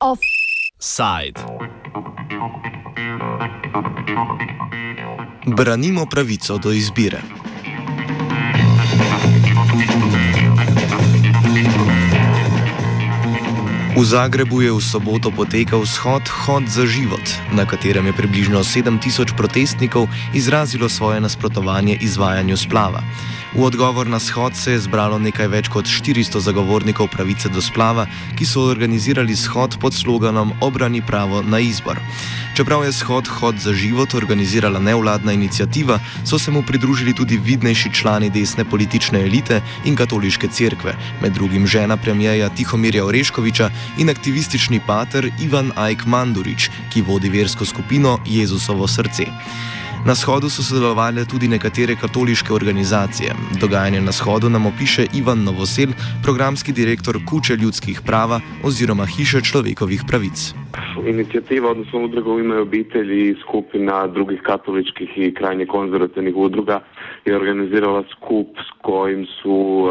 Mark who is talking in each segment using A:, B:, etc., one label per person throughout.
A: Offside. Branimo pravico do izbire. V Zagrebu je v soboto potekal shod Hod za život, na katerem je približno 7000 protestnikov izrazilo svoje nasprotovanje izvajanju splava. V odgovor na shod se je zbralo nekaj več kot 400 zagovornikov pravice do splava, ki so organizirali shod pod sloganom Obrani pravo na izbor. Čeprav je shod Hod za život organizirala nevladna inicijativa, so se mu pridružili tudi vidnejši člani desne politične elite in katoliške cerkve, med drugim žena premijeja Tihomirja Oreškoviča in aktivistični pater Ivan Ajk Mandurič, ki vodi versko skupino Jezusovo srce. Na shodu so sodelovali tudi nekatere katoliške organizacije. Dogajanje na shodu nam opiše Ivan Novosel, programski direktor Kuče ljudskih prava oziroma Hiše človekovih pravic.
B: Inicijativa, odnosno udruga u ime obitelji i skupina drugih katoličkih i krajnje konzervativnih udruga je organizirala skup s kojim su uh,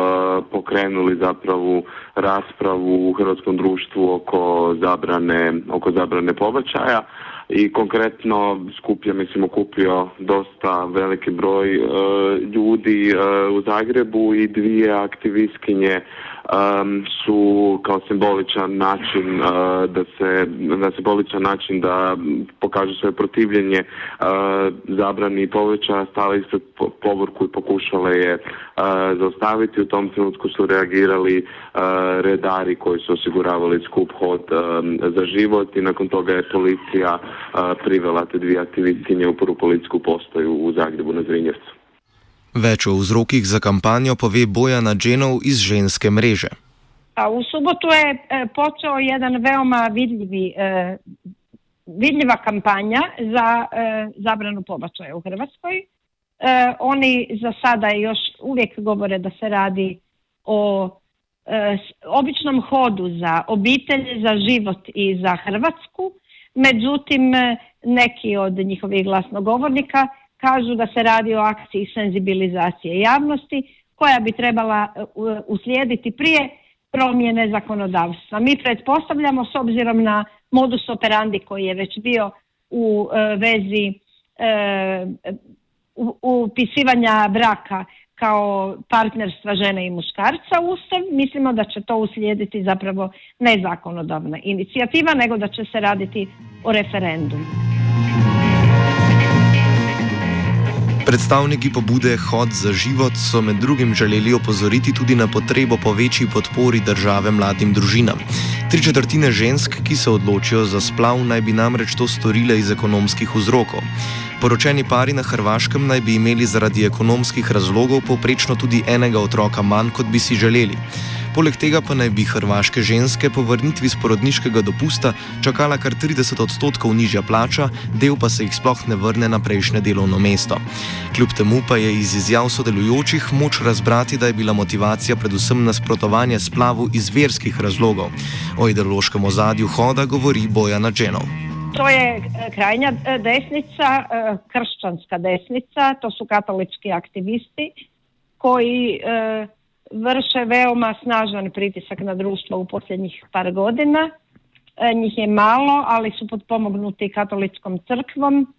B: pokrenuli zapravo raspravu u hrvatskom društvu oko zabrane, oko zabrane pobačaja i konkretno skup je mislim okupio dosta veliki broj uh, ljudi uh, u Zagrebu i dvije aktivistkinje um, su kao simboličan način uh, da se na simboličan način da pokažu svoje protivljenje uh, zabrani poveća stale ispred povorku i pokušale je uh, zaustaviti u tom trenutku su reagirali redari koji su osiguravali skup hod za život i nakon toga je policija privela te dvije aktivistkinje u prvu policijsku postaju u Zagrebu na Zrinjevcu.
A: Več o vzrokih za kampanjo pove Bojana Dženov iz ženske mreže.
C: U subotu je e, počeo jedan veoma vidljivi, e, vidljiva kampanja za e, zabranu pobačaja u Hrvatskoj. Oni za sada još uvijek govore da se radi o običnom hodu za obitelj, za život i za Hrvatsku. Međutim, neki od njihovih glasnogovornika kažu da se radi o akciji senzibilizacije javnosti koja bi trebala e, uslijediti prije promjene zakonodavstva. Mi pretpostavljamo s obzirom na modus operandi koji je već bio u e, vezi e, upisivanja braka kao partnerstva žene i muškarca u Ustav, mislimo da će to uslijediti zapravo ne zakonodavna inicijativa, nego da će se raditi o referendumu.
A: Predstavniki pobude Hod za život so med drugim želeli opozoriti tudi na potrebo po večji podpori države mladim družinam. Tri četrtine žensk, ki se odločijo za splav, naj bi namreč to storile iz ekonomskih vzrokov. Poročeni pari na Hrvaškem naj bi imeli zaradi ekonomskih razlogov poprečno tudi enega otroka manj, kot bi si želeli. Poleg tega pa naj bi hrvaške ženske po vrnitvi z porodniškega dopusta čakala kar 30 odstotkov nižja plača, del pa se jih sploh ne vrne na prejšnje delovno mesto. Kljub temu pa je iz izjav sodelujočih moč razbrati, da je bila motivacija predvsem nasprotovanje splavu iz verskih razlogov. O ideološkem ozadju hoda govori Bojana Dženov.
C: To je e, krajnja e, desnica, e, kršćanska desnica, to su katolički aktivisti koji vrše veoma snažan pritisak na društvo u posljednjih par godina. E, njih je malo, ali su potpomognuti katoličkom crkvom.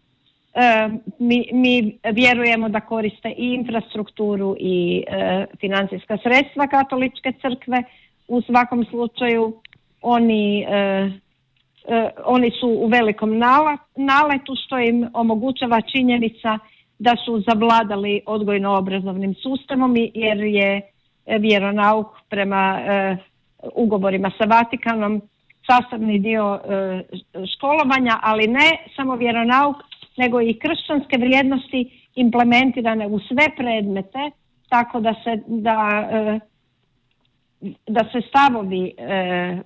C: E, mi, mi vjerujemo da koriste i infrastrukturu i e, financijska sredstva katoličke crkve. U svakom slučaju oni oni su u velikom naletu što im omogućava činjenica da su zavladali odgojno-obrazovnim sustavom jer je vjeronauk prema e, ugovorima sa Vatikanom sastavni dio e, školovanja, ali ne samo vjeronauk, nego i kršćanske vrijednosti implementirane u sve predmete, tako da se da e, da se stavovi e,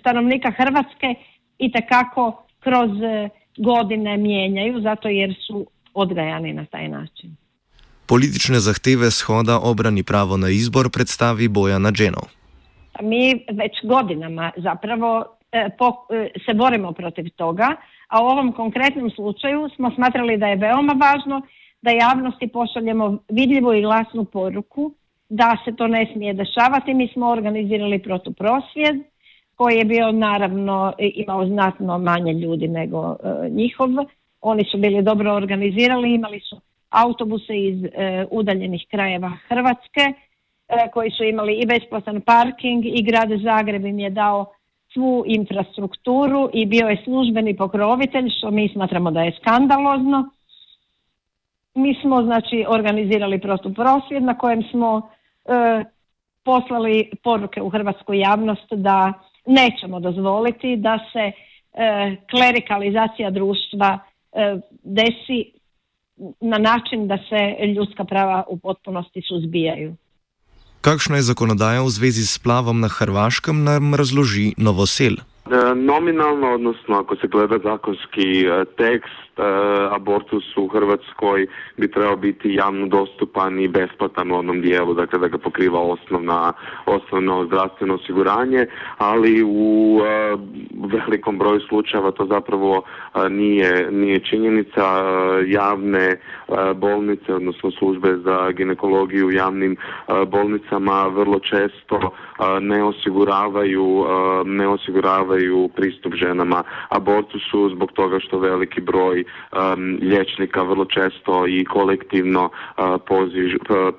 C: stanovnika Hrvatske i tekako kroz e, godine mijenjaju, zato jer su odgajani na taj način.
A: Politične zahteve shoda obrani pravo na izbor predstavi Bojana Dženov.
C: Mi već godinama zapravo e, e, se borimo protiv toga, a u ovom konkretnom slučaju smo smatrali da je veoma važno da javnosti pošaljemo vidljivu i glasnu poruku da se to ne smije dešavati. Mi smo organizirali protuprosvjed koji je bio naravno imao znatno manje ljudi nego e, njihov. Oni su bili dobro organizirali, imali su autobuse iz e, udaljenih krajeva Hrvatske e, koji su imali i besplatan parking i grad Zagreb im je dao svu infrastrukturu i bio je službeni pokrovitelj što mi smatramo da je skandalozno. Mi smo znači organizirali protuprosvjed na kojem smo e, poslali poruke u hrvatsku javnost da nećemo dozvoliti da se e, klerikalizacija društva e, desi na način da se ljudska prava u potpunosti suzbijaju.
A: Kakšna je zakonodaja v zvezi s plavom na Hrvaškem, nam razloži Novosel.
B: E, nominalno, odnosno ako se gleda zakonski e, tekst, e, abortus u Hrvatskoj bi trebao biti javno dostupan i besplatan u onom dijelu, dakle da ga pokriva osnovna, osnovno zdravstveno osiguranje, ali u velikom broju slučajeva to zapravo nije, nije činjenica. Javne bolnice, odnosno službe za ginekologiju u javnim bolnicama vrlo često ne osiguravaju, ne osiguravaju pristup ženama abortusu zbog toga što veliki broj um, liječnika vrlo često i kolektivno uh,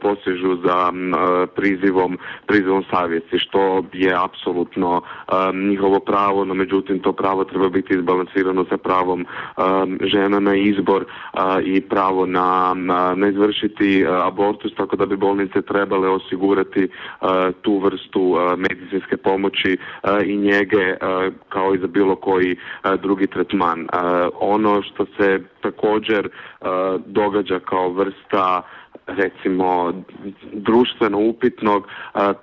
B: posežu za uh, prizivom, prizivom savjesti što je apsolutno njihovo pravo, no međutim to pravo treba biti izbalansirano sa pravom žena na izbor uh, i pravo na, na, izvršiti abortus, tako da bi bolnice trebale osigurati tu vrstu medicinske pomoći i njege kao i za bilo koji e, drugi tretman. E, ono što se također e, događa kao vrsta recimo društveno upitnog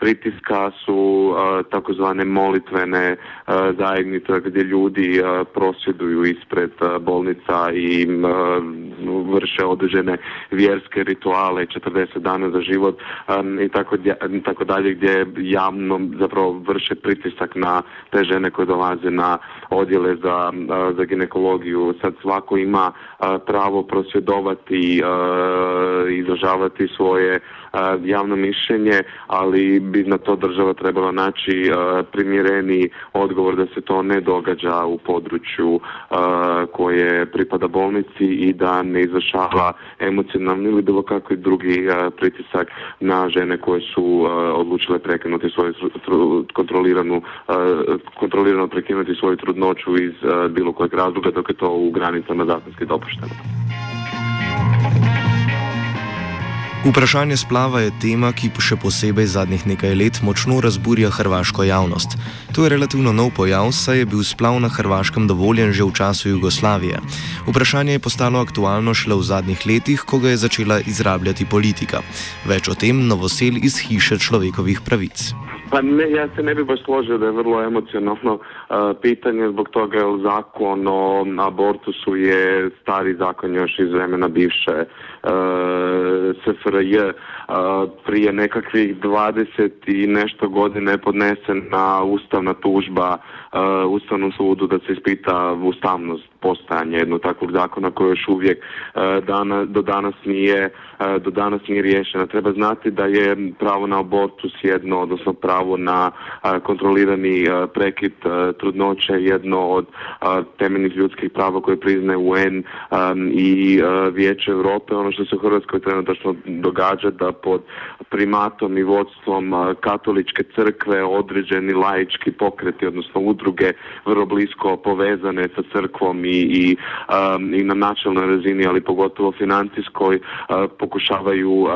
B: pritiska su takozvane molitvene zajednice gdje ljudi prosvjeduju ispred bolnica i vrše određene vjerske rituale 40 dana za život i tako, tako dalje gdje javno zapravo vrše pritisak na te žene koje dolaze na odjele za, za ginekologiju. Sad svako ima pravo prosvjedovati i izražavati svoje javno mišljenje, ali bi na to država trebala naći primjereni odgovor da se to ne događa u području koje pripada bolnici i da ne izvršava emocionalni ili bilo kakvi drugi pritisak na žene koje su odlučile prekinuti svoju kontroliranu kontrolirano prekinuti svoju trudnoću iz bilo kojeg razloga dok je to u granicama zakonski dopušteno.
A: Vprašanje splava je tema, ki še posebej zadnjih nekaj let močno razburja hrvaško javnost. To je relativno nov pojav, saj je bil splav na Hrvaškem dovoljen že v času Jugoslavije. Vprašanje je postalo aktualno šele v zadnjih letih, ko ga je začela izrabljati politika. Več o tem novosel iz hiše človekovih pravic.
B: Pa ne, ja se ne bi baš složio da je vrlo emocionalno uh, pitanje zbog toga jer zakon o abortusu je stari zakon još iz vremena bivše uh, SFRJ uh, prije nekakvih 20 i nešto godine je podnesena ustavna tužba uh, Ustavnom sudu da se ispita ustavnost postojanja jednog takvog zakona koji još uvijek uh, dana, do danas nije uh, do danas nije riješena. Treba znati da je pravo na abortus jedno, odnosno pravo na kontrolirani prekid trudnoće jedno od temeljnih ljudskih prava koje priznaje UN i Vijeće Europe. Ono što se u Hrvatskoj trenutno događa da pod primatom i vodstvom katoličke crkve određeni laički pokreti, odnosno udruge vrlo blisko povezane sa crkvom i, i, um, i na načelnoj razini, ali pogotovo financijskoj, uh, pokušavaju uh,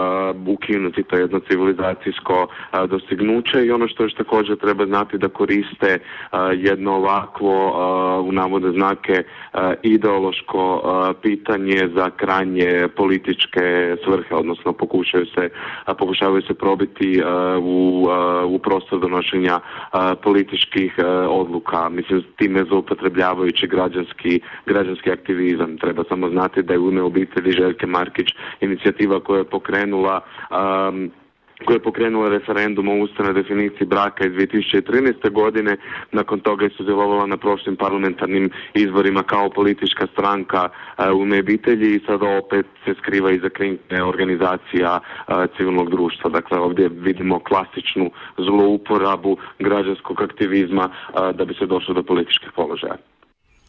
B: ukinuti to jedno civilizacijsko uh, dostignuće i ono što još također treba znati da koriste jedno ovakvo u navode znake ideološko pitanje za krajnje političke svrhe, odnosno pokušaju se, pokušavaju se probiti u, u prostor donošenja političkih odluka. Mislim, time zloupotrebljavajući građanski, građanski aktivizam. Treba samo znati da je u ime obitelji Željke Markić inicijativa koja je pokrenula koja je pokrenula referendum o ustavnoj definiciji braka iz 2013. godine. Nakon toga je sudjelovala na prošlim parlamentarnim izborima kao politička stranka u nebitelji i sada opet se skriva iza krinke organizacija civilnog društva. Dakle, ovdje vidimo klasičnu zlouporabu građanskog aktivizma da bi se došlo do političkih položaja.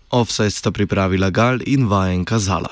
A: Offside sta pripravila Gal in vajenka Zala.